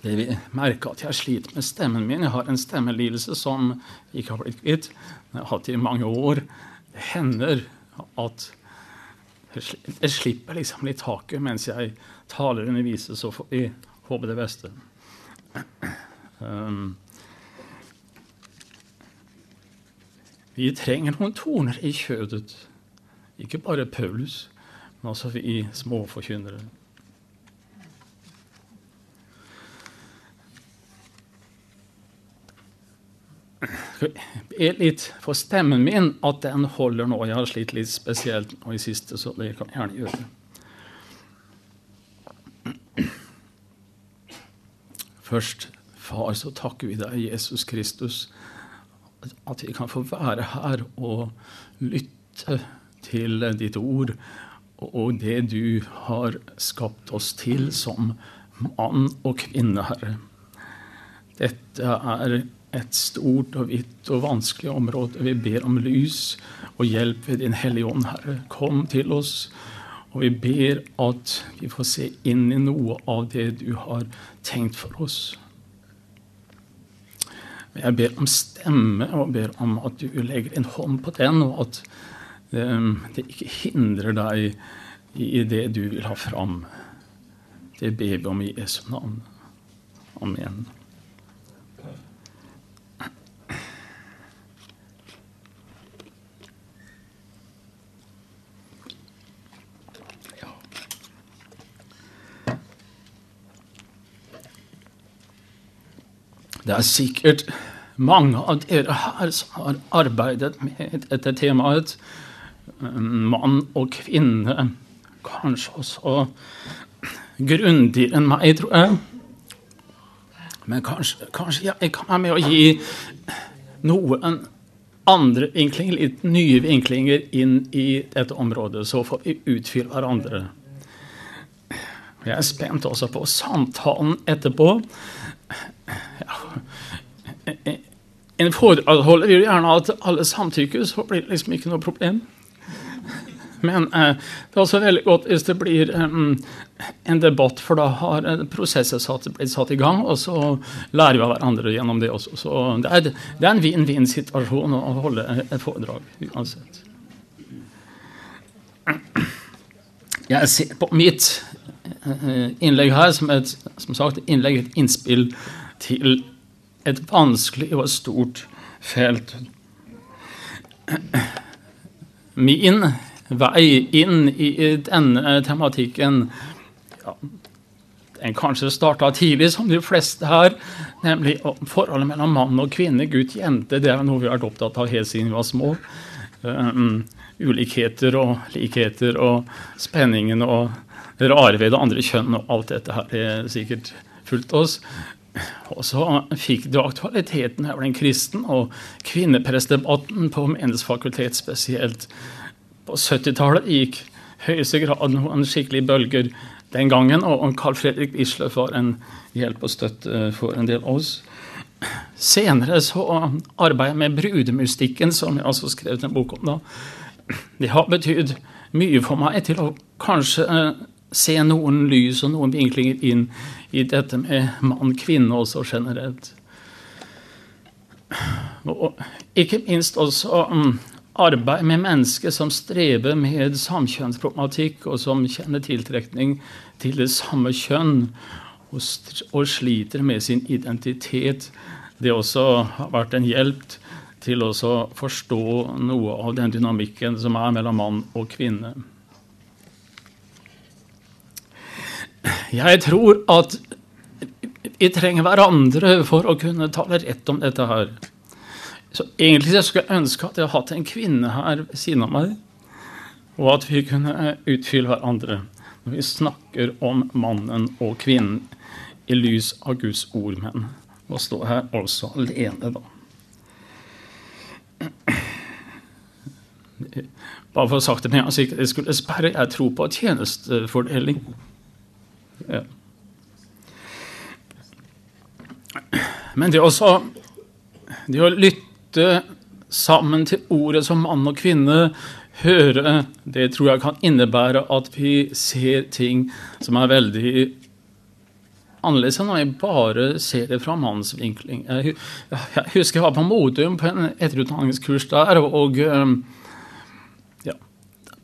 det merker merke at jeg sliter med stemmen min. Jeg har en stemmelidelse som ikke har blitt kvitt. Jeg har hatt i mange år. Det hender at jeg slipper liksom litt taket mens jeg taler underviser, så får vi håpe det beste. Um, vi trenger noen toner i kjødet. Ikke bare Paulus, men også vi småforkynnere. Er litt for stemmen min at den holder nå. Jeg har slitt litt spesielt nå i siste, så det kan jeg gjerne gjøre. Først, Far, så takker vi deg, Jesus Kristus, at vi kan få være her og lytte til ditt ord og det du har skapt oss til som mann og kvinne, Herre. Dette er et stort og vidt og vanskelig område. Vi ber om lys og hjelp ved Din Hellige Ånd, Herre. Kom til oss. Og vi ber at vi får se inn i noe av det du har tenkt for oss. Jeg ber om stemme og ber om at du legger en hånd på den, og at um, det ikke hindrer deg i det du vil ha fram. Det ber vi om i Jesu navn. Amen. Det er sikkert mange av dere her som har arbeidet med dette temaet. Mann og kvinne. Kanskje også grundigere enn meg, tror jeg. Men kanskje, kanskje jeg kan være med å gi noen andre vinklinger, litt nye vinklinger inn i dette området. Så får vi utfylle hverandre. Jeg er spent også på samtalen etterpå. En foredragsholder vil gjerne at alle samtykker, så blir det liksom ikke noe problem. Men eh, det er også veldig godt hvis det blir um, en debatt, for da har prosesser satt, blitt satt i gang, og så lærer vi av hverandre gjennom det også. Så det er, det er en vinn-vinn-situasjon å holde et foredrag uansett. Jeg ser på mitt innlegg her som et som sagt, innlegg, et innspill til et vanskelig og stort felt. Min vei inn i denne tematikken ja, den kanskje starta tidlig, som de fleste her, nemlig forholdet mellom mann og kvinne, gutt, jente. Det er noe vi har vært opptatt av helt siden vi var små. Um, ulikheter og likheter og spenningen og rare ved det andre kjønn og alt dette her er sikkert fulgt oss. Og så fikk du aktualiteten her den kristen og kvinneprestdebatten på Menighetsfakultet spesielt. På 70-tallet gikk høyeste grad noen skikkelige bølger den gangen, og Carl Fredrik Bisløff var en hjelp og støtte for en del av oss. Senere så arbeidet jeg med brudemystikken, som jeg altså skrev en bok om. da. Det har betydd mye for meg til å kanskje se noen lys og noen vinklinger inn i dette med mann-kvinne også generelt. Og ikke minst også um, arbeid med mennesker som strever med samkjønnsproblematikk, og som kjenner tiltrekning til det samme kjønn, og, og sliter med sin identitet. Det også har vært en hjelp til å forstå noe av den dynamikken som er mellom mann og kvinne. Jeg tror at vi trenger hverandre for å kunne tale rett om dette her. Så egentlig så skulle jeg ønske at jeg hadde hatt en kvinne her ved siden av meg, og at vi kunne utfylle hverandre når vi snakker om mannen og kvinnen i lys av Guds ord. Men å stå her altså alene, da. Bare for å ha sagt det med en gang, jeg skulle sperre. Jeg tror på tjenestefordeling. Men det, også, det å lytte sammen til ordet som mann og kvinne, høre, det tror jeg kan innebære at vi ser ting som er veldig annerledes enn når jeg bare ser det fra mannens vinkling. Jeg, husker jeg var på Modum på en etterutdanningskurs der. og um,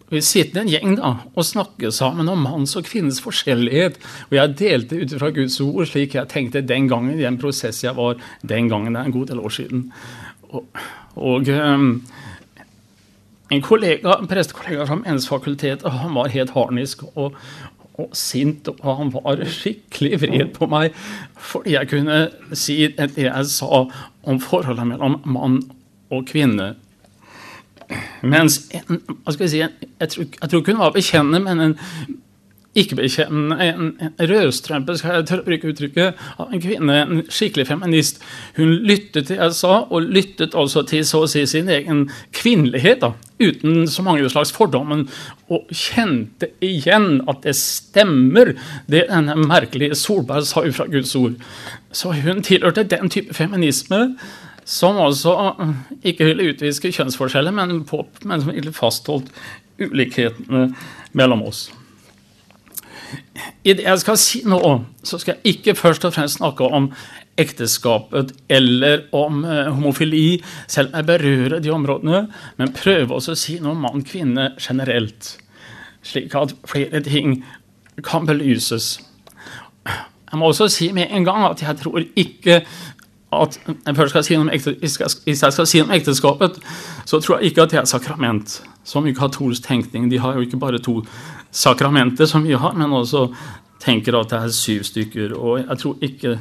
Vi sitter en gjeng da, og snakker sammen om manns og kvinnes forskjellighet. Og jeg delte ut fra Guds ord slik jeg tenkte den gangen i den prosess jeg var den gangen. Det er en god del år siden. Og, og um, en kollega, en prestekollega fra Menighetsfakultetet han var helt harnisk. Og, og sint, og han var skikkelig vred på meg fordi jeg kunne si det jeg sa om forholdet mellom mann og kvinne. Mens en, hva skal jeg, si, jeg, tror, jeg tror ikke hun var bekjennende, men en ikke-bekjennende, en, en rødstrømpe, skal jeg tørre å bruke uttrykket, av en kvinne, en skikkelig feminist. Hun lyttet til jeg sa, og lyttet også til så å si sin egen kvinnelighet, da, uten så mange slags fordommer, og kjente igjen at det stemmer, det denne merkelige Solberg sa ut fra Guds ord. Så hun tilhørte den type feminisme som altså ikke ville utviske kjønnsforskjeller, men, på, men som ville fastholdt ulikhetene mellom oss. I det jeg skal si nå, så skal jeg ikke først og fremst snakke om ekteskapet eller om uh, homofili, selv om jeg berører de områdene, men prøve også å si noe om mann-kvinne generelt, slik at flere ting kan belyses. Jeg må også si med en gang at jeg tror ikke at først skal si noe om skal si ekteskapet, så tror jeg ikke at det er sakrament, som i katolsk tenkning. De har jo ikke bare to sakramenter som vi har, men også tenker at det er syv stykker. Og jeg tror ikke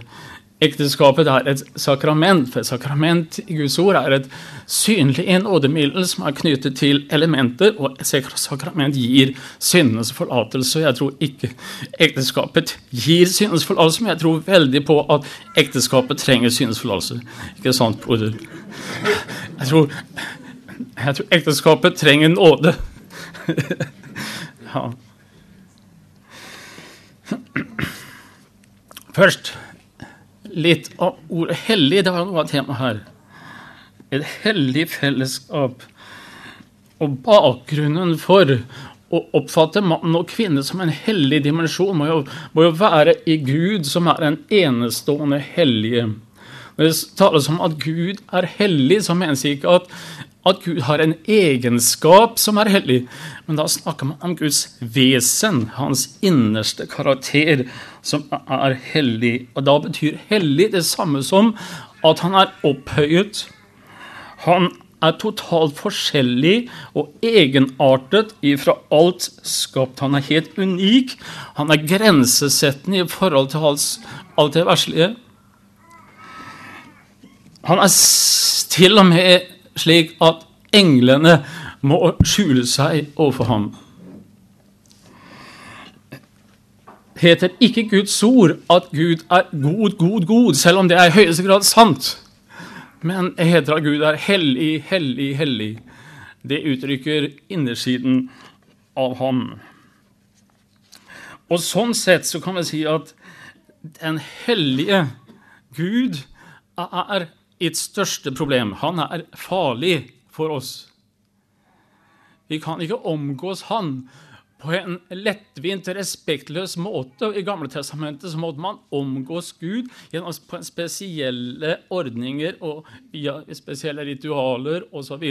ekteskapet er et sakrament, for sakrament i Guds ord er et synlig nådemiddel som er knyttet til elementer, og sakrament gir syndenes forlatelse. Jeg tror ikke ekteskapet gir syndenes forlatelse, men jeg tror veldig på at ekteskapet trenger syndenes forlatelse. Ikke sant, broder? Jeg tror, jeg tror ekteskapet trenger nåde. ja. Først litt av ordet hellig. Det var noe av temaet her. Et hellig fellesskap. Og bakgrunnen for å oppfatte mann og kvinne som en hellig dimensjon må jo, må jo være i Gud, som er en enestående hellige. Når det tales om at Gud er hellig, så menes ikke at at Gud har en egenskap som er hellig. Men da snakker man om Guds vesen, hans innerste karakter, som er hellig. Og da betyr hellig det samme som at han er opphøyet. Han er totalt forskjellig og egenartet ifra alt skapt. Han er helt unik. Han er grensesettende i forhold til alt det verslige. Han er til og med slik at englene må skjule seg overfor ham. heter ikke Guds ord at Gud er god, god, god, selv om det er i høyeste grad sant. Men heter at Gud er hellig, hellig, hellig. Det uttrykker innersiden av ham. Og sånn sett så kan vi si at den hellige Gud er et største problem. Han er farlig for oss. Vi kan ikke omgås han på en lettvint, respektløs måte. I Gamle Testamentet så måtte man omgås Gud gjennom spesielle ordninger og ja, spesielle ritualer osv.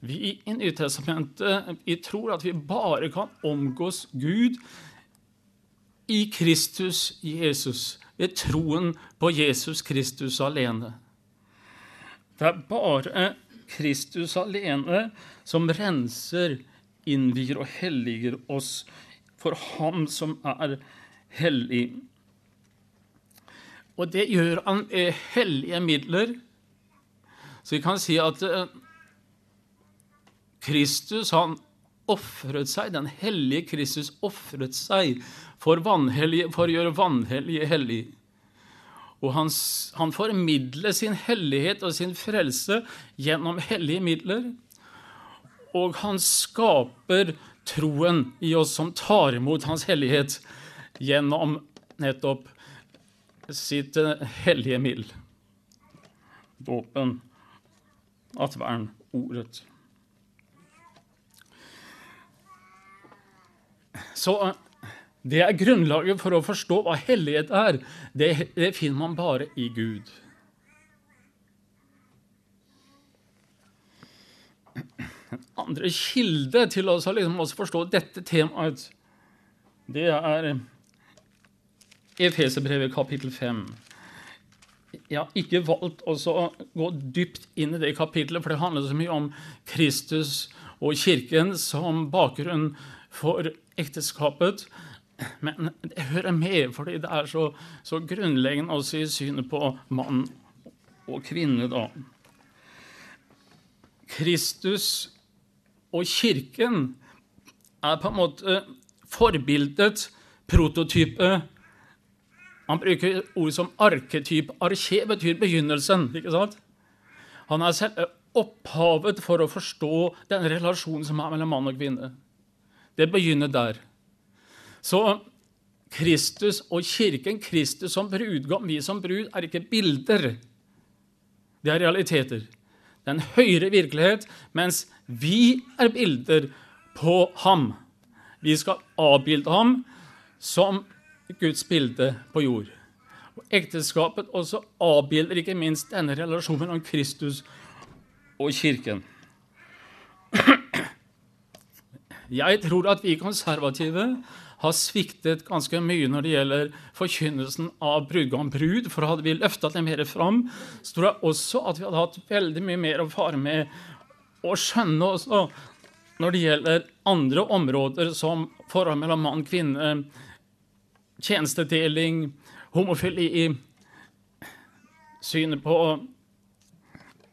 Vi i Nytestamentet vi tror at vi bare kan omgås Gud i Kristus Jesus, ved troen på Jesus Kristus alene. Det er bare Kristus alene som renser, innvier og helliger oss for Ham som er hellig. Og det gjør han med hellige midler. Så vi kan si at eh, Kristus han ofret seg, den hellige Kristus ofret seg for, for å gjøre vanhellige hellig. Og han, han formidler sin hellighet og sin frelse gjennom hellige midler. Og han skaper troen i oss som tar imot hans hellighet gjennom nettopp sitt eh, hellige middel. Dåpen, atvern, ordet. Så Det er grunnlaget for å forstå hva hellighet er. Det, det finner man bare i Gud. En andre kilde til å liksom forstå dette temaet, det er Efeserbrevet kapittel 5. Jeg har ikke valgt å gå dypt inn i det kapittelet, for det handler så mye om Kristus og Kirken som bakgrunn for ekteskapet. Men det hører med, fordi det er så, så grunnleggende også i synet på mann og kvinne. da. Kristus og Kirken er på en måte forbildet, prototype. Han bruker ord som arketyp. Arke betyr begynnelsen. ikke sant? Han er selv opphavet for å forstå den relasjonen som er mellom mann og kvinne. Det begynner der. Så Kristus og Kirken, Kristus som brudgom, vi som brud, er ikke bilder. Det er realiteter. Det er en høyere virkelighet, mens vi er bilder på ham. Vi skal avbilde ham som Guds bilde på jord. Og Ekteskapet også avbilder ikke minst denne relasjonen mellom Kristus og Kirken. Jeg tror at vi konservative har sviktet ganske mye når det gjelder forkynnelsen av brudgom brud. For hadde vi løfta det mer fram, så tror jeg også at vi hadde hatt veldig mye mer å fare med å skjønne også når det gjelder andre områder som forhold mellom mann og kvinne, tjenestedeling, homofili, synet på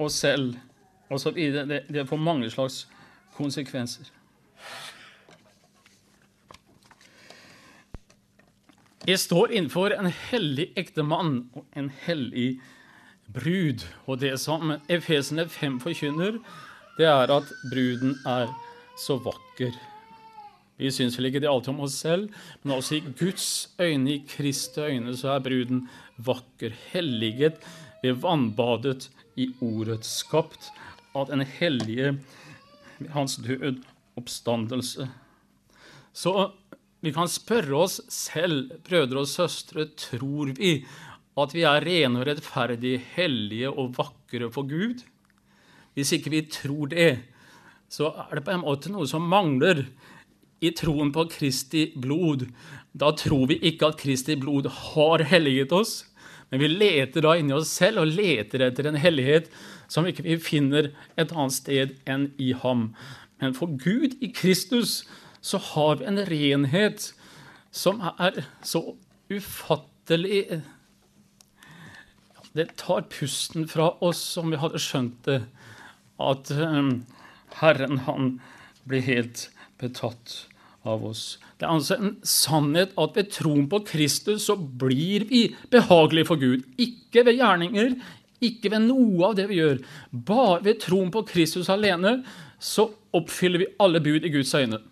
oss selv osv. Det, det får mange slags konsekvenser. Jeg står innenfor en hellig ektemann og en hellig brud. Og det som Efesene 5 forkynner, det er at bruden er så vakker. Vi syns vel ikke det alltid om oss selv, men også i Guds øyne, i Kristi øyne, så er bruden vakker. Helliget ved vannbadet i ordet, skapt av den hellige hans død oppstandelse. Så vi kan spørre oss selv, brødre og søstre, tror vi at vi er rene og rettferdige, hellige og vakre for Gud? Hvis ikke vi tror det, så er det på en måte noe som mangler i troen på Kristi blod. Da tror vi ikke at Kristi blod har helliget oss, men vi leter da inni oss selv og leter etter en hellighet som ikke vi finner et annet sted enn i ham. Men for Gud i Kristus så har vi en renhet som er så ufattelig Det tar pusten fra oss om vi hadde skjønt det, at um, Herren, han blir helt betatt av oss. Det er altså en sannhet at ved troen på Kristus så blir vi behagelige for Gud. Ikke ved gjerninger, ikke ved noe av det vi gjør. Bare ved troen på Kristus alene så oppfyller vi alle bud i Guds øyne.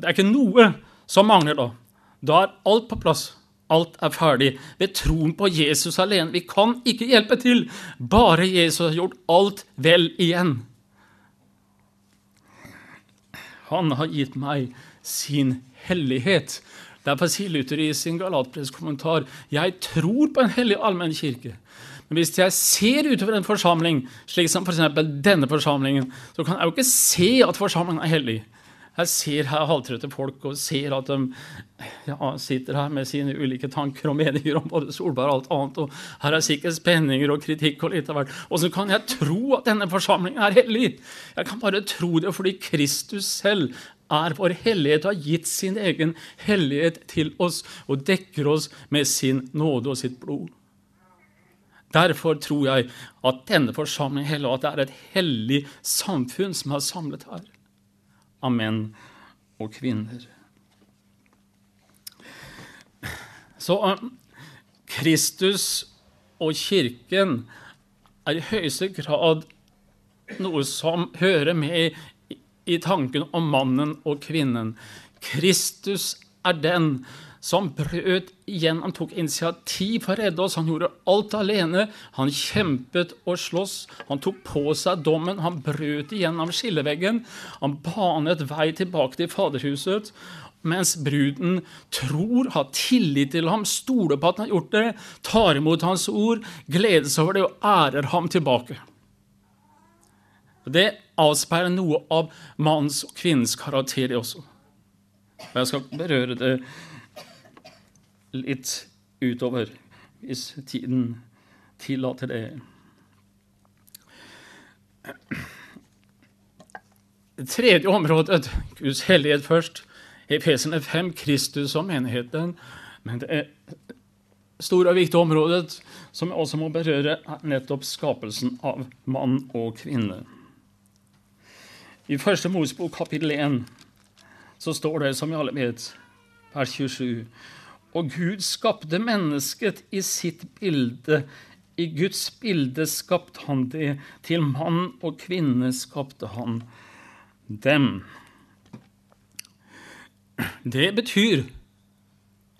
Det er ikke noe som mangler da. Da er alt på plass. Alt er ferdig. Ved troen på Jesus alene. Vi kan ikke hjelpe til. Bare Jesus har gjort alt vel igjen. Han har gitt meg sin hellighet. Derfor sier Luther i sin galatpresskommentar, jeg tror på en hellig allmenn kirke. Men hvis jeg ser utover en forsamling, slik som f.eks. For denne forsamlingen, så kan jeg jo ikke se at forsamlingen er hellig. Jeg ser her halvtrøtte folk og ser at de ja, sitter her med sine ulike tanker og meninger om både Solberg og alt annet. og Her er sikkert spenninger og kritikk og litt av hvert. Og så kan jeg tro at denne forsamlingen er hellig. Jeg kan bare tro det fordi Kristus selv er vår hellighet og har gitt sin egen hellighet til oss og dekker oss med sin nåde og sitt blod. Derfor tror jeg at denne forsamlingen heller, at det er et hellig samfunn som er samlet her av menn og kvinner. Så eh, Kristus og Kirken er i høyeste grad noe som hører med i tanken om mannen og kvinnen. Kristus er den som brøt igjen. Han tok initiativ for å redde oss. Han gjorde alt alene. Han kjempet og sloss. Han tok på seg dommen. Han brøt igjennom skilleveggen. Han banet vei tilbake til Faderhuset. Mens bruden tror, har tillit til ham, stoler på at han har gjort det, tar imot hans ord, gleder seg over det og ærer ham tilbake. Det avspeiler noe av mannens og kvinnens karakter også. Og jeg skal berøre det litt utover, hvis tiden tillater det. Tredje området, Guds hellighet først. Efesene 5, Kristus og menigheten. Men det store og viktige området som også må berøre, er nettopp skapelsen av mann og kvinne. I første Mosebok kapittel 1 så står det, som vi alle vet, vers 27 Og Gud skapte mennesket i sitt bilde. I Guds bilde skapte han det. Til mann og kvinne skapte han dem. Det betyr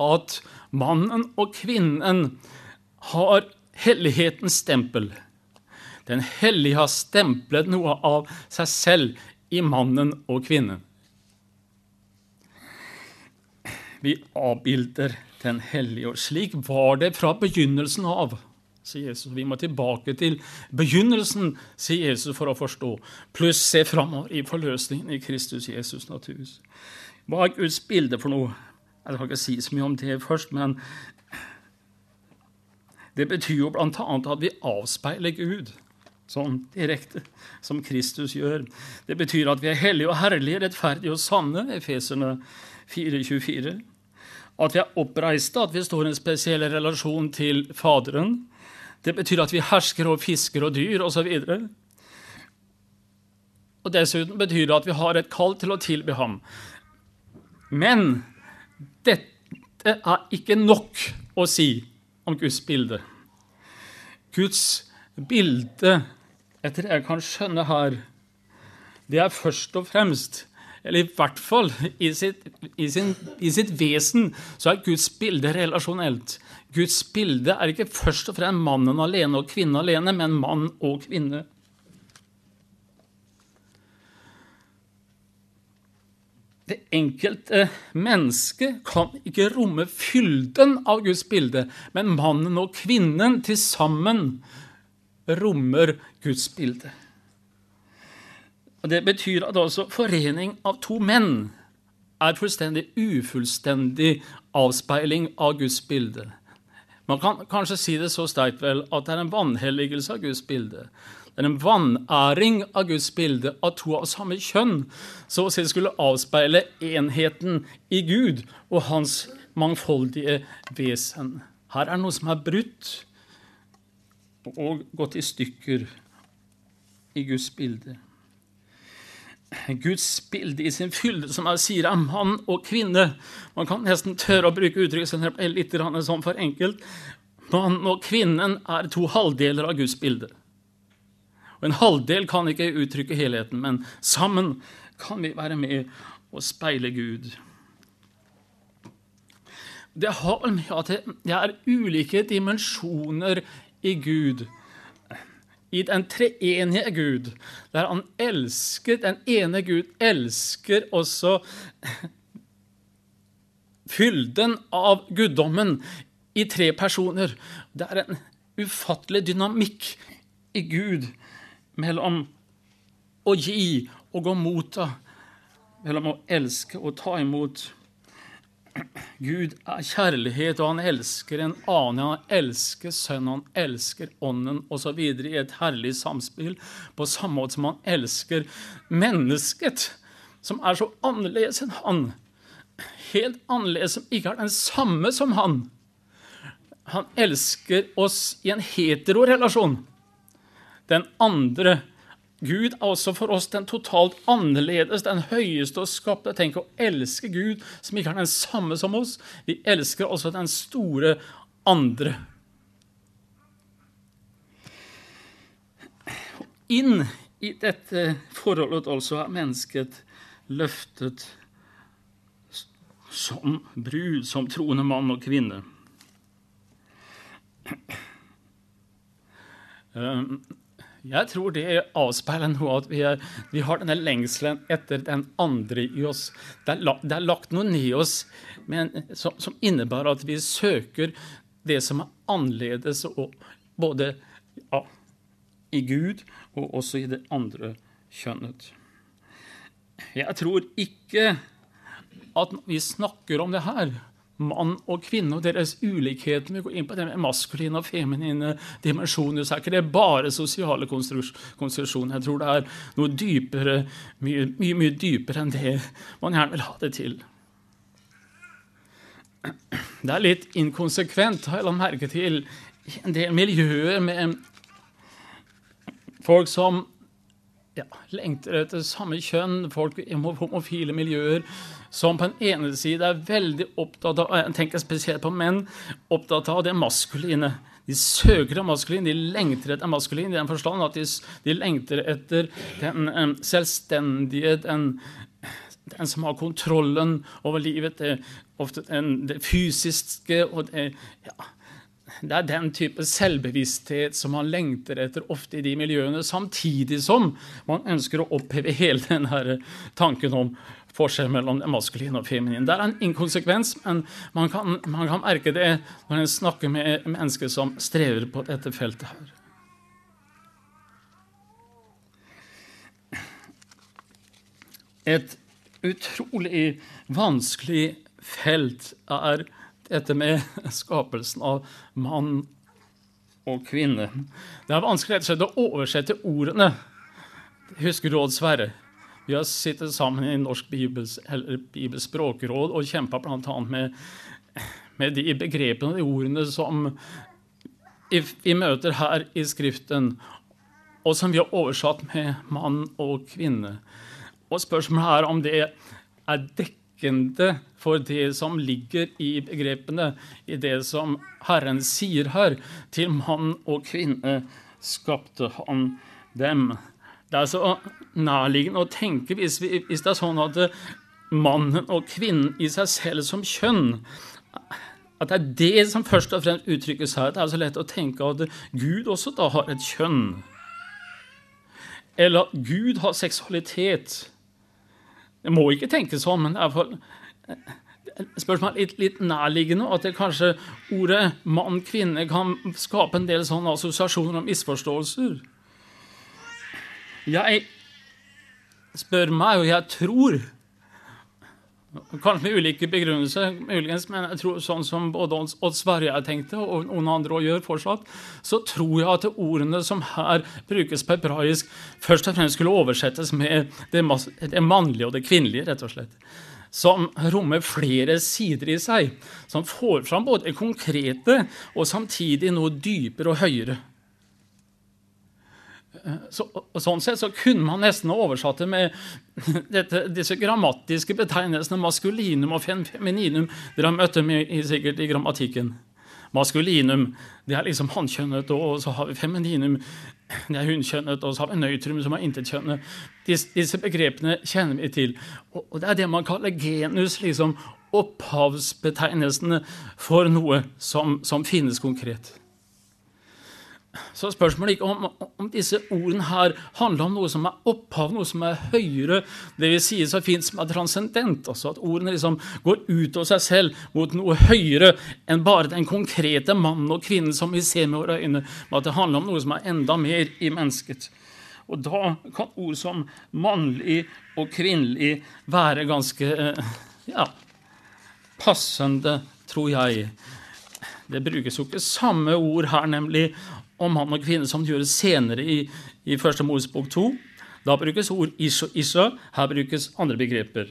at mannen og kvinnen har hellighetens stempel. Den hellige har stemplet noe av seg selv i mannen og kvinnen. Vi avbilder Den hellige, og slik var det fra begynnelsen av. sier Jesus. Vi må tilbake til begynnelsen, sier Jesus, for å forstå. Pluss se framover i forløsningen i Kristus Jesus natur. Hva er Guds bilde for noe? Jeg skal ikke si så mye om det først, men det betyr jo bl.a. at vi avspeiler Gud sånn direkte, som Kristus gjør. Det betyr at vi er hellige og herlige, rettferdige og sanne, Efeserne 4.24. At vi er oppreiste, at vi står i en spesiell relasjon til Faderen. Det betyr at vi hersker over fisker og dyr, osv. Og, og dessuten betyr det at vi har et kall til å tilby ham. Men dette er ikke nok å si om Guds bilde. Guds bilde etter det jeg kan skjønne her, det er først og fremst eller i hvert fall i sitt, i, sin, i sitt, vesen så er Guds bilde relasjonelt. Guds bilde er ikke først og fremst mannen alene og kvinnen alene, men mann og kvinne. Det enkelte mennesket kan ikke romme fylden av Guds bilde, men mannen og kvinnen til sammen rommer Guds bilde. Og Det betyr at altså forening av to menn er fullstendig ufullstendig avspeiling av Guds bilde. Man kan kanskje si det så sterkt vel at det er en vanhelligelse av Guds bilde. Det er en vanæring av Guds bilde at to av samme kjønn så å si skulle avspeile enheten i Gud og hans mangfoldige vesen. Her er noe som er brutt og gått i stykker i Guds bilde. Guds bilde i sin fylde, som jeg sier, er mann og kvinne. Man kan nesten tørre å bruke uttrykket som er litt sånn for enkelt. Mann og kvinnen er to halvdeler av Guds bilde. Og En halvdel kan ikke uttrykke helheten, men sammen kan vi være med og speile Gud. Det har med at det er ulike dimensjoner i Gud. I den treenige Gud, der han elsker Den ene Gud elsker også fylden av guddommen i tre personer. Det er en ufattelig dynamikk i Gud mellom å gi og å motta, mellom å elske og ta imot. Gud er kjærlighet, og han elsker en annen. Han elsker Sønnen, han elsker Ånden osv. i et herlig samspill, på samme måte som han elsker mennesket, som er så annerledes enn han. Helt annerledes, som ikke er den samme som han. Han elsker oss i en heterorelasjon. Den andre Gud er også for oss den totalt annerledes, den høyeste og skapte. Tenk å elske Gud, som ikke er den samme som oss. Vi elsker også den store andre. Inn i dette forholdet altså er mennesket løftet som brud, som troende mann og kvinne. Um, jeg tror det avspeiler noe at vi, er, vi, har denne lengselen etter den andre i oss. Det er, det er lagt noe ned i oss men, som, som, innebærer at vi søker det som er annerledes, og, både ja, i Gud og også i det andre kjønnet. Jeg tror ikke at vi snakker om det her, mann og kvinne og deres ulikheter Vi går inn på det med maskuline og feminine dimensjoner. Så er ikke det bare sosiale konstruksjoner. Jeg tror det er noe dypere, mye, mye, mye dypere enn det man gjerne vil ha det til. Det er litt inkonsekvent, har jeg lagt merke til, i en del miljøer med folk som ja, lengter etter samme kjønn, folk i homofile miljøer, som på den ene side er veldig opptatt av jeg tenker spesielt på menn, opptatt av det maskuline. De søker det maskuline, de lengter etter maskulin i den forstand at de, de lengter etter den um, selvstendige, den, den, som har kontrollen over livet, det, ofte den, det fysiske og det ja, det er den type selvbevissthet som man lengter etter ofte i de miljøene, samtidig som man ønsker å oppheve hele denne tanken om forskjell mellom det maskuline og feminine. Det er en inkonsekvens, men man kan, man kan merke det når en snakker med mennesker som strever på dette feltet her. Et utrolig vanskelig felt er dette med skapelsen av mann og kvinne. Det er vanskelig å oversette ordene. Husker Råd Sverre? Vi har sittet sammen i Norsk Bibels, Bibelspråkråd og kjempa bl.a. Med, med de begrepene og de ordene som vi møter her i Skriften, og som vi har oversatt med mann og kvinne. Og spørsmålet er om det er dekket dekkende for det som ligger i begrepene, i det som Herren sier her. Til mann og kvinne skapte han dem. Det er så nærliggende å tenke, hvis, vi, hvis det er sånn at mannen og kvinnen i seg selv som kjønn at det er det som først og fremst uttrykkes her. Det er så lett å tenke at Gud også da har et kjønn. Eller at Gud har seksualitet. Det må ikke tenkes sånn, men det er for spørsmål litt, litt nærliggende at det kanskje ordet mann-kvinne kan skape en del sånne assosiasjoner og misforståelser. Jeg spør meg, og jeg tror Kanskje med ulike begrunnelser, muligens, men jeg tror sånn som både Odd Sverre jeg tenkte, og noen andre også gjør fortsatt, så tror jeg at ordene som her brukes på hebraisk, først og fremst skulle oversettes med det, det mannlige og det kvinnelige, rett og slett. Som rommer flere sider i seg, som får fram både konkrete og samtidig noe dypere og høyere. Så, sånn sett så kunne man nesten oversatt det med dette, disse grammatiske betegnelsene maskulinum og femininum. Dere har møtt dem i, sikkert i grammatikken. Maskulinum det er liksom hankjønnet, og så har vi femininum, det er hunkjønnet, og så har vi nøytrum, som er intetkjønnet. Disse, disse begrepene kjenner vi til. Og, og, det er det man kaller genus, liksom opphavsbetegnelsene for noe som, som finnes konkret. Så spørsmålet ikke om, om disse ordene her handler om noe som er opphav, noe som er høyere, det vil si så fint som er transcendent. altså At ordene liksom går ut av seg selv mot noe høyere enn bare den konkrete mannen og kvinnen som vi ser med våre øyne, men at det handler om noe som er enda mer i mennesket. Og da kan ord som mannlig og kvinnelig være ganske eh, ja, passende, tror jeg. Det brukes jo ikke samme ord her, nemlig om mann og kvinne som det gjøres senere i, i Første Mosebok 2. Da brukes ord ish og isha. Her brukes andre begreper.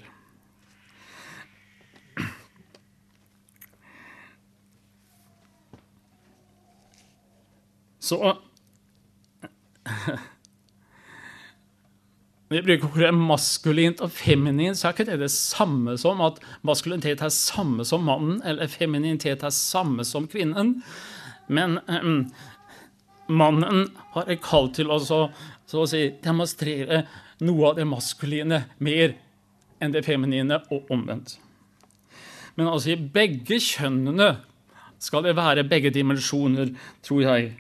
Så Når vi bruker ordet maskulint og feminint, så er ikke det det samme som at maskulinitet er samme som mannen, eller femininitet er samme som kvinnen. Men um, mannen har et kall til å så, å si, demonstrere noe av det maskuline mer enn det feminine, og omvendt. Men altså i begge kjønnene skal det være begge dimensjoner, tror jeg.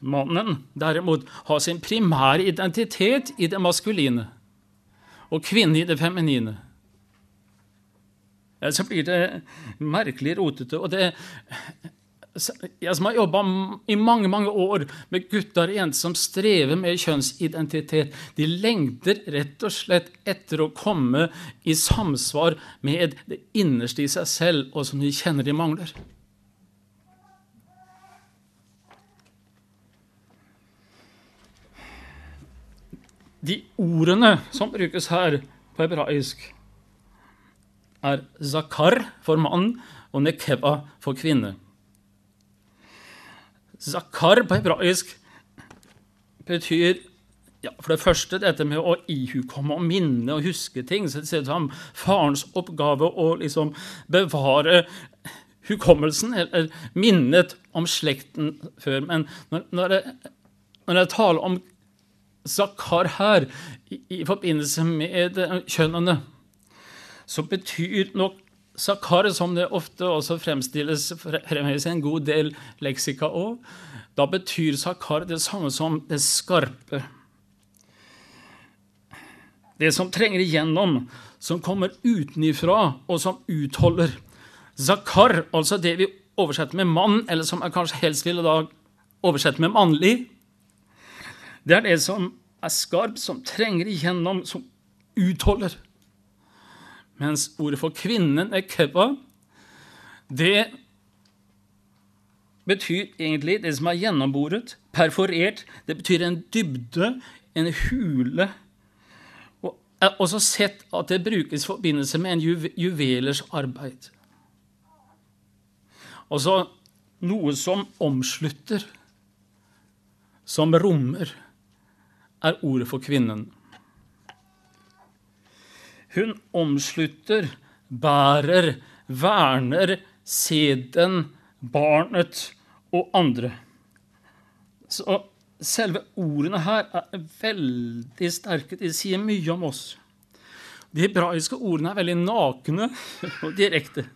Mannen derimot har sin primære identitet i det maskuline, og kvinnen i det feminine. Så blir det merkelig rotete. og det jeg som har jobba i mange mange år med gutter og jenter som strever med kjønnsidentitet, de lengter rett og slett etter å komme i samsvar med det innerste i seg selv, og som de kjenner de mangler. De ordene som brukes her på hebraisk, er zakar for mann og nekeba for kvinne. Zakar på hebraisk betyr ja, for det første dette med å ihukomme og minne og huske ting. så Det ser ut som farens oppgave å liksom bevare hukommelsen, eller minnet om slekten før. Men når, når, jeg, når jeg taler om Zakar her i, i forbindelse med kjønnene, så betyr nok Sakar, som det ofte også fremstilles fremheves en god del leksika òg, da betyr sakar det samme som det skarpe. Det som trenger igjennom, som kommer utenifra, og som utholder. Zakar, altså det vi oversetter med mann, eller som jeg kanskje helst ville da oversette med mannlig, det er det som er skarp, som trenger igjennom, som utholder. Mens ordet for kvinnen er kebba. Det betyr egentlig det som er gjennomboret, perforert. Det betyr en dybde, en hule. Og jeg har også sett at det brukes i forbindelse med en juve juvelers arbeid. Altså noe som omslutter, som rommer, er ordet for kvinnen. Hun omslutter, bærer, verner sæden, barnet og andre. Så selve ordene her er veldig sterke. De sier mye om oss. De hebraiske ordene er veldig nakne og direkte.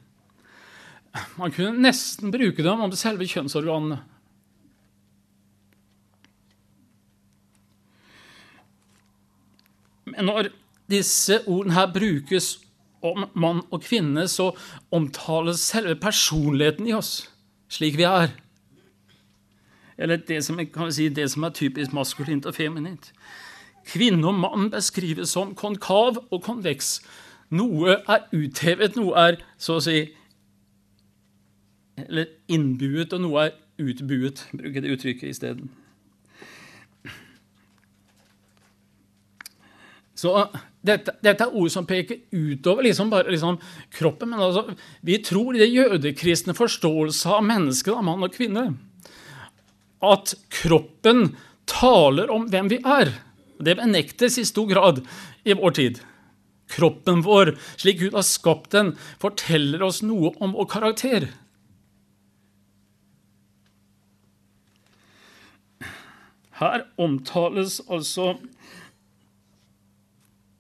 Man kunne nesten bruke dem om selve kjønnsorganene. Men når disse ordene her brukes om mann og kvinne, så omtales selve personligheten i oss slik vi er. Eller det som, si, det som er typisk maskulint og feminint. Kvinne og mann beskrives som konkav og konveks. Noe er uthevet, noe er så å si Eller innbuet, og noe er utbuet. Bruker det uttrykket isteden. Så dette, dette, er ord som peker utover liksom bare liksom kroppen. Men altså, vi tror i det jødekristne forståelse av mennesket, av mann og kvinne, at kroppen taler om hvem vi er. Det benektes i stor grad i vår tid. Kroppen vår, slik Gud har skapt den, forteller oss noe om vår karakter. Her omtales altså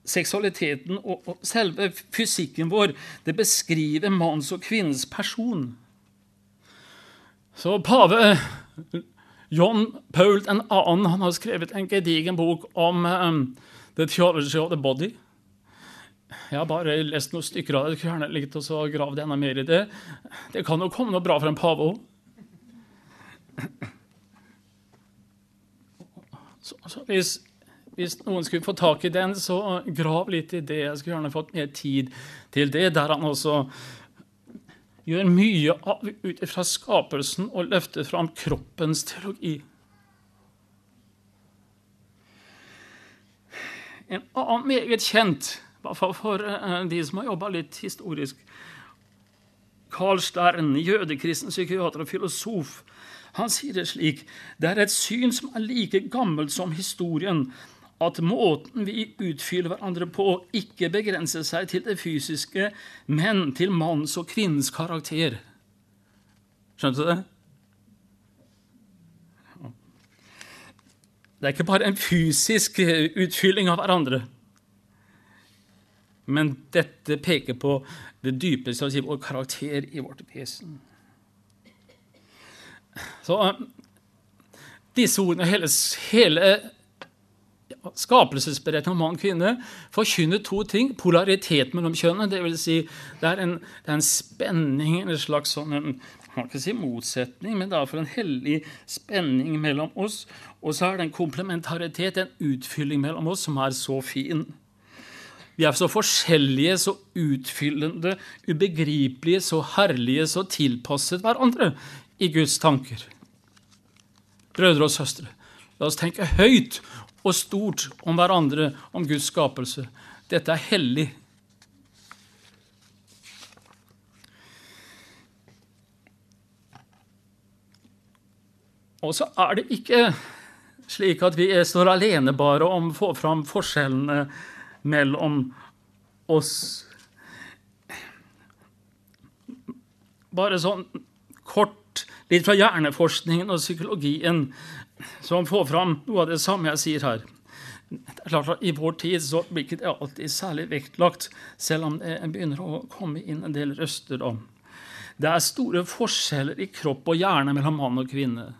seksualiteten og, og selve fysikken vår, det beskriver manns og kvinnens person. Så pave John Paul 2. han har skrevet en gedigen bok om um, The Theology of the Body. Jeg har bare lest noen stykker av det. Gjerne likt så gravd enda mer i det. Det kan jo komme noe bra for en pave òg. Så, så hvis hvis noen skulle få tak i den, så grav litt i det. Jeg skulle gjerne fått mer tid til det, der han også gjør mye ut fra skapelsen og løfter fram kroppens teologi. En annen meget kjent, i hvert fall for eh, de som har jobba litt historisk Carl Stern, jødekristen psykiater og filosof, han sier det slik Det er et syn som er like gammelt som historien, at måten vi utfyller hverandre på, ikke begrenser seg til det fysiske, men til manns og kvinnens karakter. Skjønte du det? Det er ikke bare en fysisk utfylling av hverandre, men dette peker på det dypeste av vår karakter i vårt vesen. Så disse ordene, hele, hele skapelsesberetningen om mann og kvinne, forkynner to ting. Polaritet mellom kjønnene. Det, vil si, det, er en, det er en spenning, en slags sånn en, man kan si motsetning, men det er for en hellig spenning mellom oss. Og så er det en komplementaritet, en utfylling mellom oss, som er så fin. Vi er så forskjellige, så utfyllende, ubegripelige, så herlige, så tilpasset hverandre i Guds tanker. Brødre og søstre, la oss tenke høyt og stort om hverandre, om Guds skapelse. Dette er hellig. Og så er det ikke slik at vi står alene bare om å få fram forskjellene mellom oss. Bare sånn kort, litt fra hjerneforskningen og psykologien, som får fram noe av det samme jeg sier her. Det er klart at I vår tid så blir ikke det alltid særlig vektlagt, selv om det begynner å komme inn en del røster. da. Det er store forskjeller i kropp og hjerne mellom mann og kvinne.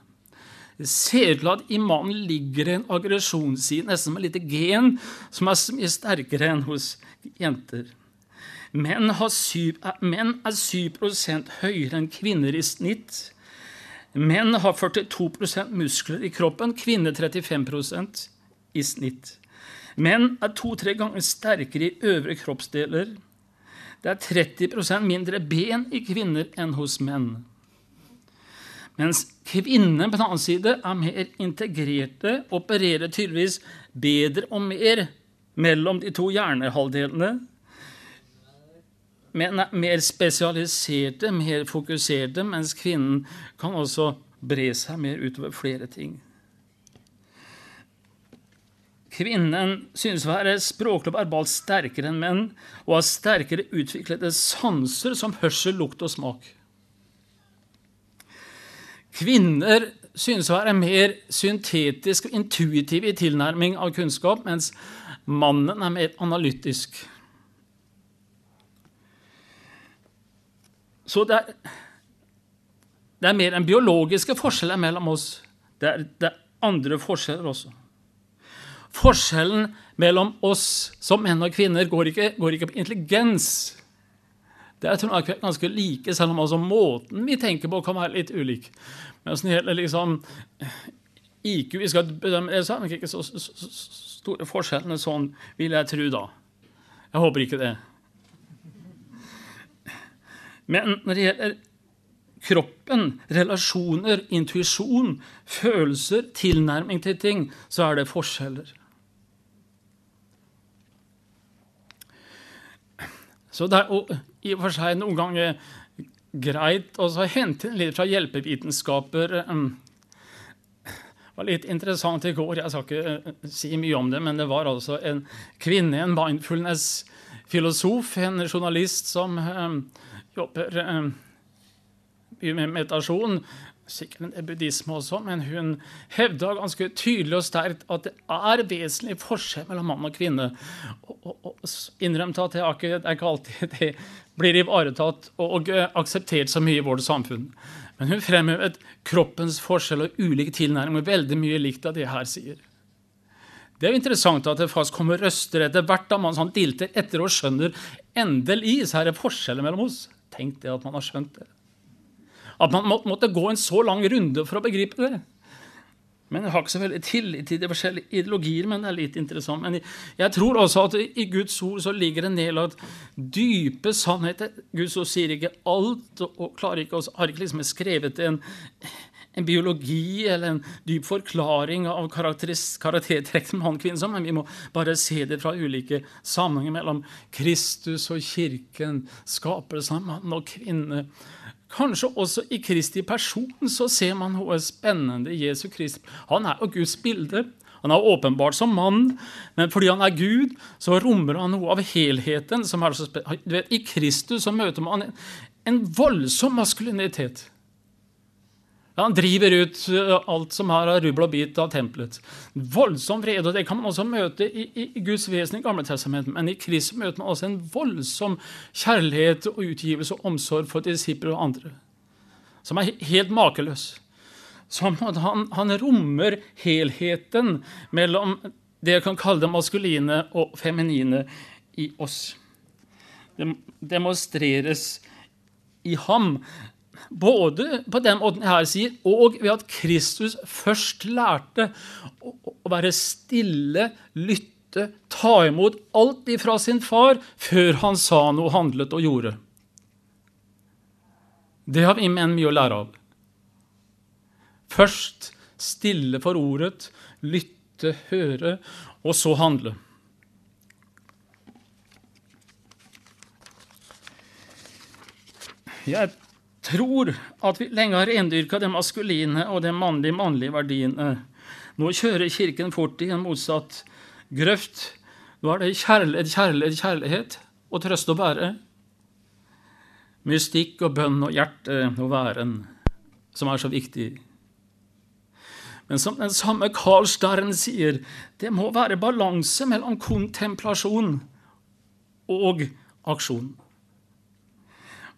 Det ser ut til at i mannen ligger en aggresjonsside, nesten som et lite gen, som er mye sterkere enn hos jenter. Menn, syv, menn er 7 høyere enn kvinner i snitt. Menn har 42% muskler i kroppen, kvinner 35% i snitt. Menn er to-tre ganger sterkere i øvre kroppsdeler. Det er 30% mindre ben i kvinner enn hos menn. Mens kvinnen på den annen side er mer integrerte, opererer tydeligvis bedre og mer mellom de to hjernehalvdelene. Er mer spesialiserte, mer fokuserte, mens kvinnen kan også bre seg mer utover flere ting. Kvinnen synes å være språklig og verbalt sterkere enn menn og har sterkere utviklede sanser som hørsel, lukt og smak. Kvinner synes å være mer syntetisk og intuitiv i tilnærming av kunnskap, mens mannen er mer analytisk. Så det er, det er mer enn biologiske forskjeller mellom oss. Det er, det er andre forskjeller også. Forskjellen mellom oss som menn og kvinner går ikke, går ikke på intelligens. Det er tror ganske like, selv om altså måten vi tenker på, kan være litt ulik. Men sånn hele liksom IQ Vi skal bedømme det, så er det ikke så, så, så, store forskjellene sånn, vil jeg tro, da. Jeg håper ikke det. Men når det gjelder kroppen, relasjoner, intuisjon, følelser, tilnærming til ting, så er det forskjeller. Så det er i og for seg noen ganger greit å hente litt fra hjelpevitenskaper. Det var litt interessant i går. Jeg skal ikke eh, si mye om det, men det var altså en kvinne, en mindfulness-filosof, en journalist som jobber med meditasjon, sikkert en buddhisme også, men hun hevda ganske tydelig og sterkt at det er vesentlig forskjell mellom mann og kvinne. Og, og, og innrømte at det er, ikke, det er ikke alltid det blir ivaretatt og akseptert så mye i vårt samfunn. Men hun fremhevet kroppens forskjell og ulike tilnærminger veldig mye likt av det jeg her sier. Det er jo interessant at det faktisk kommer røster etter hvert da man sånn dilter etter og skjønner endelig så er det forskjeller mellom oss. Tenk det at man har skjønt det. At man måtte gå en så lang runde for å begripe det. Men Jeg har ikke så veldig tillit til de forskjellige ideologier, men det er litt interessant. Men jeg tror også at i Guds ord så ligger det nedlagt dype sannheter. Guds ord sier ikke alt, og klarer ikke, har ikke liksom skrevet en, en biologi eller en dyp forklaring av karaktertrekk som han som, men vi må bare se det fra ulike sammenhenger mellom Kristus og kirken, skapelsen av mann og kvinne. Kanskje også i Kristi person så ser man noe spennende i Jesu Krist. Han er jo Guds bilde. Han er åpenbart som mann, men fordi han er Gud, så rommer han noe av helheten. som er så du vet, I Kristus så møter man en, en voldsom maskulinitet. Han driver ut eh, alt som er av rubbel og bit av tempelet. Voldsom vrede, og det kan man også møte i, i, Guds vesen i Gamle testamentet. Men i Kristus møter man også en voldsom kjærlighet og utgivelse og omsorg for disipler og andre. Som er helt makeløs. Som han, han rommer helheten mellom det jeg kan kalle det maskuline og feminine i oss. Det demonstreres i ham både på den måten jeg her sier, og ved at Kristus først lærte å være stille, lytte, ta imot alt ifra sin far før han sa noe, handlet og gjorde. Det har vi menn mye å lære av. Først stille for ordet, lytte, høre, og så handle. Jeg tror at vi lenge har rendyrka det maskuline og det mannlige mannlige verdiene. Nå kjører Kirken fort i en motsatt grøft. Nå er det kjærlighet, kjærlighet, kjærlighet og trøst å bære. Mystikk og bønn og hjerte og væren, som er så viktig. Men som den samme Carl Stern sier, det må være balanse mellom kontemplasjon og aksjon.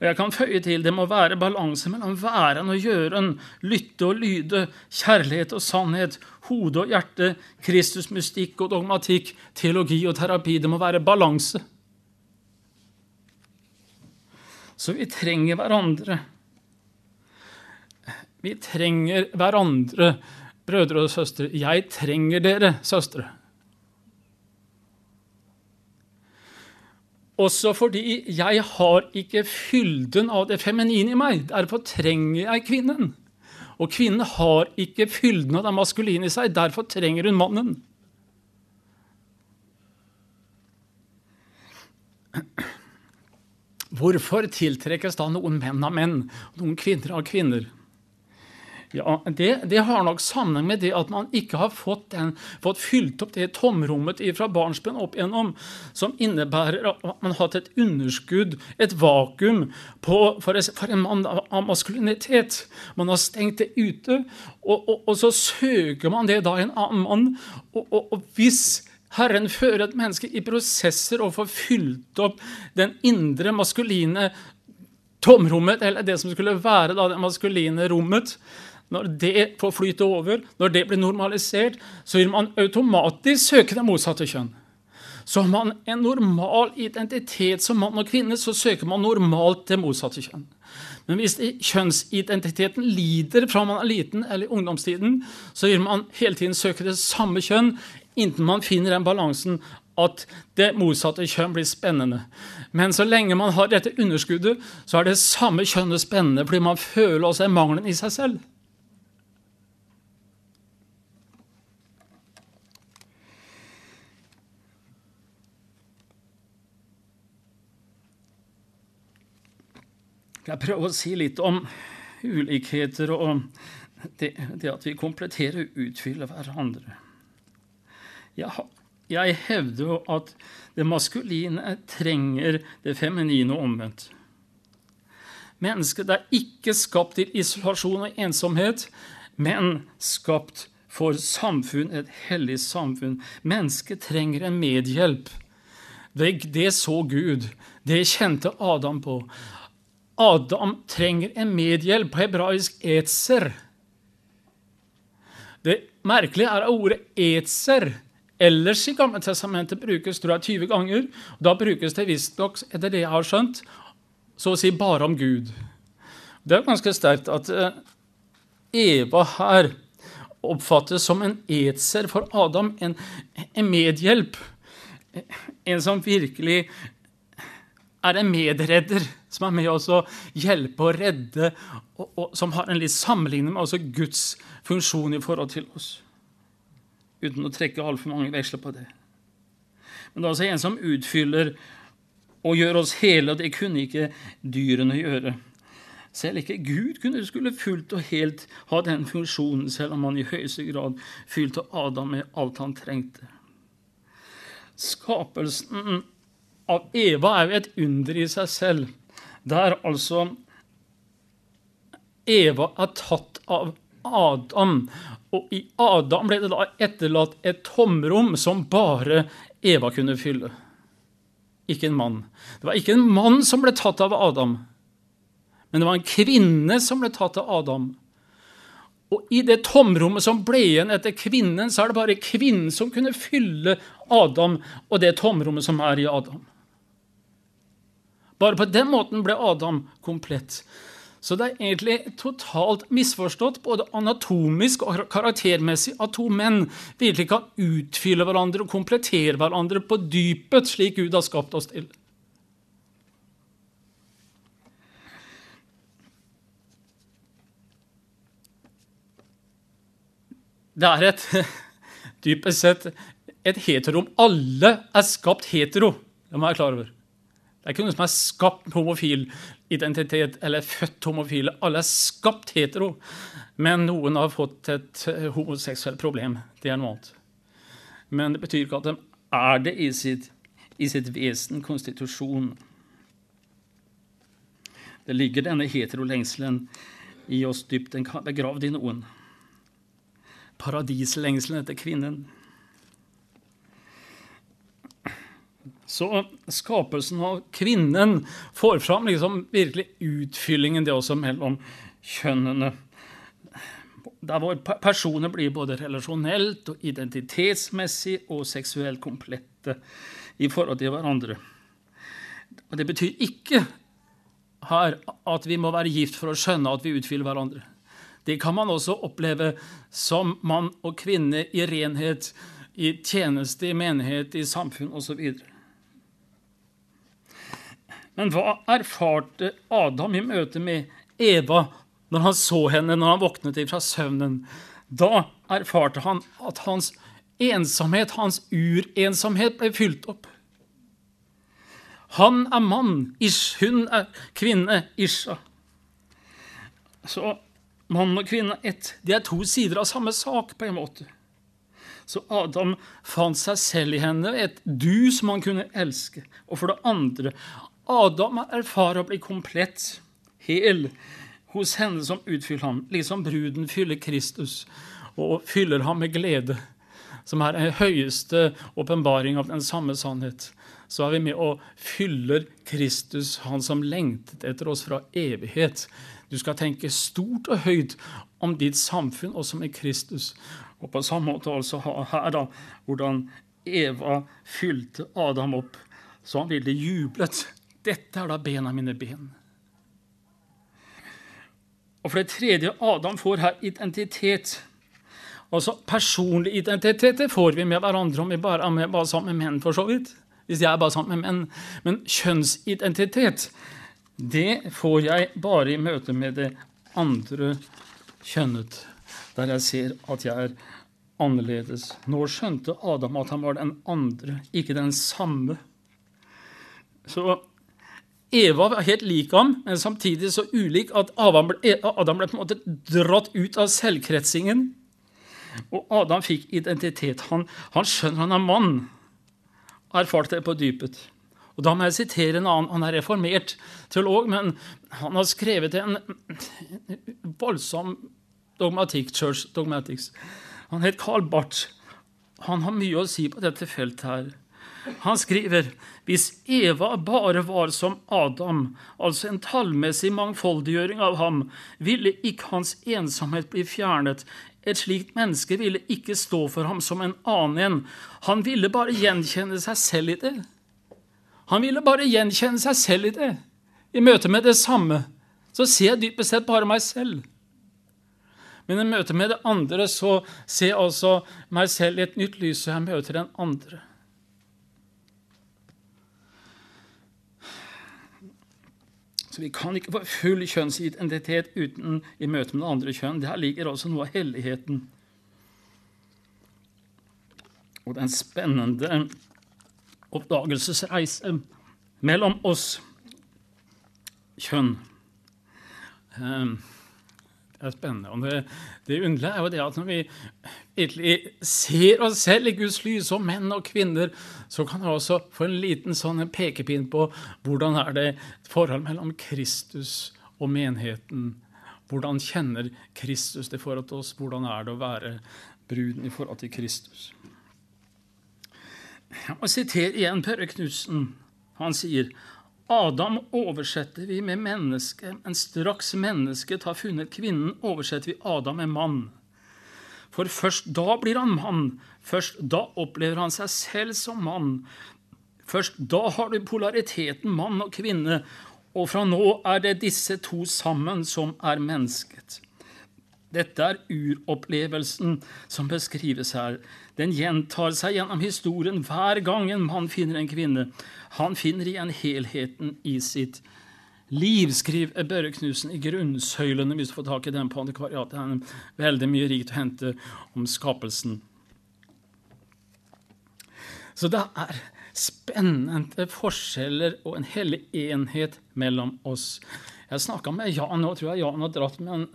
Og jeg kan føye til det må være balanse mellom væren og gjøren, lytte og lyde, kjærlighet og sannhet, hode og hjerte, Kristus mystikk og dogmatikk, teologi og terapi. Det må være balanse. Så vi trenger hverandre. Vi trenger hverandre, brødre og søstre. Jeg trenger dere, søstre. Også fordi jeg har ikke fylden av det feminine i meg. Derfor trenger jeg kvinnen. Og kvinnen har ikke fylden av det maskuline i seg. Derfor trenger hun mannen. Hvorfor tiltrekkes da noen menn av menn, noen kvinner av kvinner? Ja, det, det, har nok sammenheng med det at man ikke har fått, den, fått fylt opp det tomrommet fra barnsben opp igjennom, som innebærer at man har hatt et underskudd, et vakuum, på, for, en mann av maskulinitet. Man har stengt det ute, og, og, og så søker man det da i en annen mann. og, og hvis Herren fører et menneske i prosesser og får fylt opp den indre maskuline tomrommet, eller det som skulle være det maskuline rommet, når det får flyte over, når det blir normalisert, så vil man automatisk søke det motsatte kjønn. Så har man en normal identitet som mann og kvinne, så søker man normalt det motsatte kjønn. Men hvis kjønnsidentiteten lider fra man er liten eller i ungdomstiden, så vil man hele tiden søke det samme kjønn inntil man finner den balansen at det motsatte kjønn blir spennende. Men så lenge man har dette underskuddet, så er det samme kjønnet spennende fordi man føler også mangelen i seg selv. Jeg prøver å si litt om ulikheter og det, det at vi kompletterer og utfyller hverandre. Jeg, jeg hevder at det maskuline trenger det feminine og omvendt. Mennesket er ikke skapt til isolasjon og ensomhet, men skapt for samfunn, et hellig samfunn. Mennesket trenger en medhjelp. Det så Gud. Det kjente Adam på. Adam trenger en medhjelp, på hebraisk etser. Det merkelige er at ordet etser ellers i Gamle testamentet brukes tror jeg, 20 ganger. Da brukes det visstnok, etter det jeg har skjønt, så å si bare om Gud. Det er ganske sterkt at eh, Eva her oppfattes som en etser for Adam, en, en medhjelp. En som virkelig er en medredder som er med oss å hjelpe og redde, og, og som har en litt sammenligning med også Guds funksjon i forhold til oss. Uten å trekke altfor mange veksler på det. Men det er altså en som utfyller og gjør oss hele, og det kunne ikke dyrene gjøre. Selv ikke Gud kunne skulle fullt og helt ha den funksjonen, selv om han i høyeste grad fylte Adam med alt han trengte. Skapelsen av Eva er jo et under i seg selv, der altså Eva er tatt av Adam. Og i Adam ble det da etterlatt et tomrom som bare Eva kunne fylle. Ikke en mann. Det var ikke en mann som ble tatt av Adam, men det var en kvinne som ble tatt av Adam. Og i det tomrommet som ble igjen etter kvinnen, så er det bare kvinnen som kunne fylle Adam og det tomrommet som er i Adam. Bare på den måten ble Adam komplett. Så det er egentlig totalt misforstått, både anatomisk og karaktermessig, at to menn virkelig kan utfylle hverandre og komplettere hverandre på dypet, slik Gud har skapt oss til. Det er et dypest sett et heterom. Alle er skapt hetero. Det må jeg være klar over. Det er ikke noen som er skapt homofil identitet eller født homofile. Alle er skapt hetero. Men noen har fått et eh, homoseksuelt problem. Det er noe annet. Men det betyr ikke at de er det i sitt, i sitt vesen, konstitusjon. Det ligger denne heterolengselen i oss dypt. Den kan begravd i noen. Paradislengselen etter kvinnen. Så skapelsen av kvinnen får fram liksom virkelig utfyllingen, det også mellom kjønnene. Der hvor personer blir både relasjonelt og identitetsmessig og seksuelt komplette i forhold til hverandre. Og Det betyr ikke her at vi må være gift for å skjønne at vi utfyller hverandre. Det kan man også oppleve som mann og kvinne i renhet, i tjeneste, i menighet, i samfunn osv. Men hva erfarte Adam i møte med Eva når han så henne når han våknet fra søvnen? Da erfarte han at hans ensomhet, hans urensomhet, ble fylt opp. Han er mann, ish, hun er kvinne, Isha. Så mann og kvinne ett. De er to sider av samme sak, på en måte. Så Adam fant seg selv i henne, et du som han kunne elske. Og for det andre, Adam erfarer å bli komplett, hel, hos henne som utfyller ham, liksom bruden fyller Kristus og fyller ham med glede, som er den høyeste åpenbaring av den samme sannhet. Så er vi med og fyller Kristus, han som lengtet etter oss fra evighet. Du skal tenke stort og høyt om ditt samfunn, også med Kristus. Og på samme måte altså her, da, hvordan Eva fylte Adam opp, så han ville jublet dette er da bena mine ben. Og for det tredje, Adam får her identitet. Altså Personlig identitet det får vi med hverandre om vi bare med, bare sammen med menn. for så vidt. Hvis jeg er bare sammen med menn. Men kjønnsidentitet det får jeg bare i møte med det andre kjønnet, der jeg ser at jeg er annerledes. Nå skjønte Adam at han var den andre, ikke den samme. Så Eva var helt lik ham, men samtidig så ulik at Adam ble, Adam ble på en måte dratt ut av selvkretsingen. Og Adam fikk identitet. Han, han skjønner han er mann. Erfarte det på dypet. Og Da må jeg sitere en annen. Han er reformert teolog, men han har skrevet en voldsom dogmatikk, church dogmatics. Han het Carl Barth. Han har mye å si på dette feltet her. Han skriver hvis Eva bare var som Adam, altså en tallmessig mangfoldiggjøring av ham, ville ikke hans ensomhet bli fjernet. Et slikt menneske ville ikke stå for ham som en annen en. Han ville bare gjenkjenne seg selv i det. Han ville bare gjenkjenne seg selv i det. I møte med det samme så ser jeg dypest sett bare meg selv. Men i møte med det andre så ser jeg altså meg selv i et nytt lys, og jeg møter den andre. Så vi kan ikke få full kjønnsidentitet uten i møte med det andre kjønn. Der ligger også noe av helligheten. Og den spennende oppdagelsesreise mellom oss kjønn. Um, det er spennende. Og det, det underlige er jo det at når vi virkelig ser oss selv i Guds lys, som menn og kvinner, så kan vi også få en liten sånn pekepinn på hvordan er det forhold mellom Kristus og menigheten. hvordan kjenner Kristus det forhold til oss? Hvordan er det å være bruden i forhold til Kristus? Jeg må sitere igjen Børre Knutsen. Han sier Adam oversetter vi med menneske, men straks mennesket har funnet kvinnen, oversetter vi Adam med mann. For først da blir han mann. Først da opplever han seg selv som mann. Først da har du polariteten mann og kvinne, og fra nå er det disse to sammen som er mennesket. Dette er uropplevelsen som beskrives her. Den gjentar seg gjennom historien hver gang en mann finner en kvinne. Han finner igjen helheten i sitt liv, skriver Børre Knutsen i Grunnsøylene, hvis du får tak i den på antikvariatet. Det er veldig mye rikt å hente om skapelsen. Så det er spennende forskjeller og en hellig enhet mellom oss. Jeg snakka med Jan, nå tror jeg Jan har dratt med en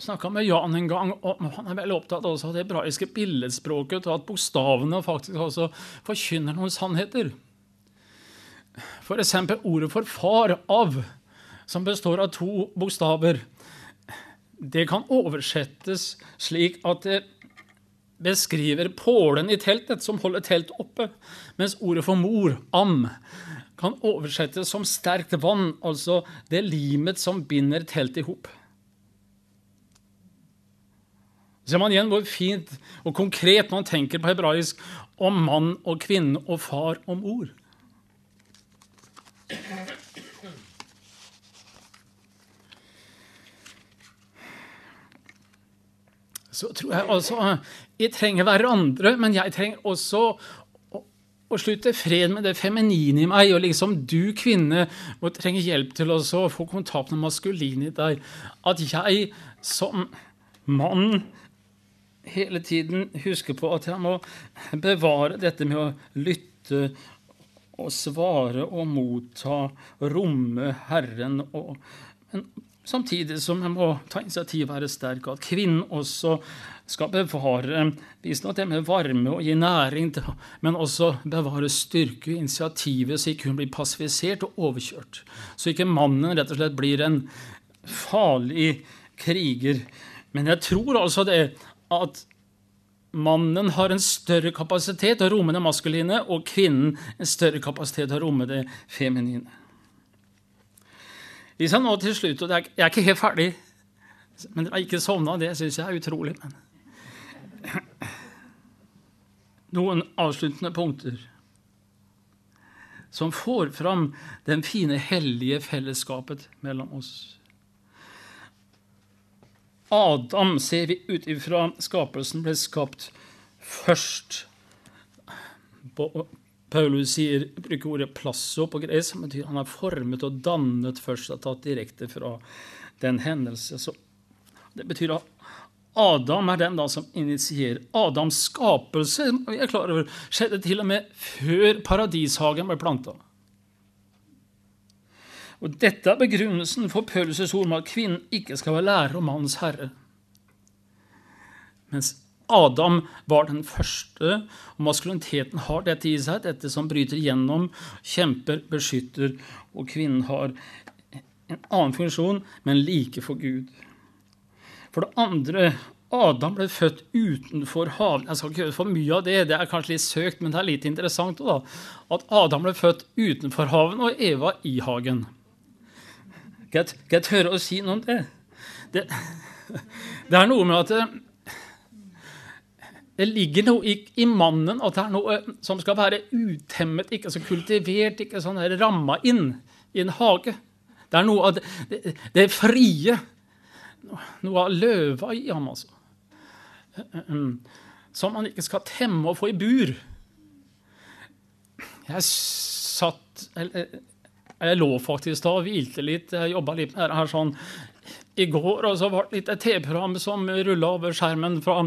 snakka med Jan en gang, og han er veldig opptatt av det hebraiske billedspråket, og at bokstavene faktisk også forkynner noen sannheter. For eksempel ordet for far, av, som består av to bokstaver, det kan oversettes slik at det beskriver pålen i teltet som holder teltet oppe, mens ordet for mor, am, kan oversettes som sterkt vann, altså det limet som binder teltet i hop. Ser man igjen hvor fint og konkret man tenker på hebraisk om mann og kvinne og far og mor. Så tror jeg altså Jeg trenger hverandre, men jeg trenger også å, å slutte fred med det feminine i meg. Og liksom du, kvinne, må trenge hjelp til å få kontakt med maskulin i deg. At jeg som mann hele tiden huske på at jeg må bevare dette med å lytte og svare og motta, romme Herren. Og, men samtidig som jeg må ta initiativ og være sterk, at kvinnen også skal bevare visstnok det med varme og gi næring, men også bevare styrke og initiativet, så ikke hun blir passivisert og overkjørt. Så ikke mannen rett og slett blir en farlig kriger. Men jeg tror altså det at mannen har en større kapasitet til å romme det maskuline, og kvinnen en større kapasitet til å romme det feminine. Hvis jeg nå til slutt, og Jeg er ikke helt ferdig, men dere har ikke sovna. Det syns jeg er utrolig. Men. Noen avsluttende punkter som får fram den fine, hellige fellesskapet mellom oss. Adam, ser vi ut ifra skapelsen, ble skapt først. Paulus sier, bruker ordet 'plasso' på gresk, som betyr han er formet og dannet først, og tatt direkte fra den hendelse. Så det betyr at Adam er den da som initierer. Adams skapelse vi er klar over, skjedde til og med før paradishagen ble planta. Og Dette er begrunnelsen for Paulus' ord om at kvinnen ikke skal være lærer og mannens herre. Mens Adam var den første, og maskuliniteten har dette i seg, dette som bryter gjennom, kjemper, beskytter, og kvinnen har en annen funksjon, men like for Gud. For det andre Adam ble født utenfor haven. Jeg skal ikke gjøre for mye av det, det er kanskje litt søkt, men det er litt interessant da, at Adam ble født utenfor haven og Eva i hagen. Kan jeg tørre å si noe om det? Det, det er noe med at det, det ligger noe i, i, mannen at det er noe som skal være utemmet, ikke så kultivert, ikke sånn ramma inn i en hage. Det er noe av det, det, det frie. Noe av løva i ham, altså. Som man ikke skal temme og få i bur. Jeg satt eller, jeg lå faktisk da og hvilte litt. Jeg jobba litt med det her sånn i går. Og så var det litt et TV-program som rulla over skjermen fra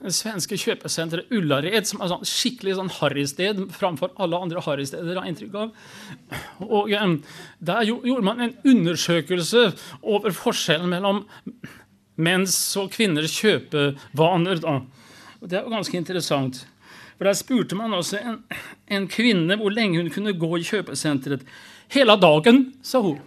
det svenske kjøpesenteret Ullared, som er sånn skikkelig sånn harrysted framfor alle andre harrysteder, har inntrykk av. Og um, Der gjorde man en undersøkelse over forskjellen mellom menns og kvinners kjøpevaner. Da. Og Det var ganske interessant. For Der spurte man også en, en kvinne hvor lenge hun kunne gå i kjøpesenteret. 黑老大更说话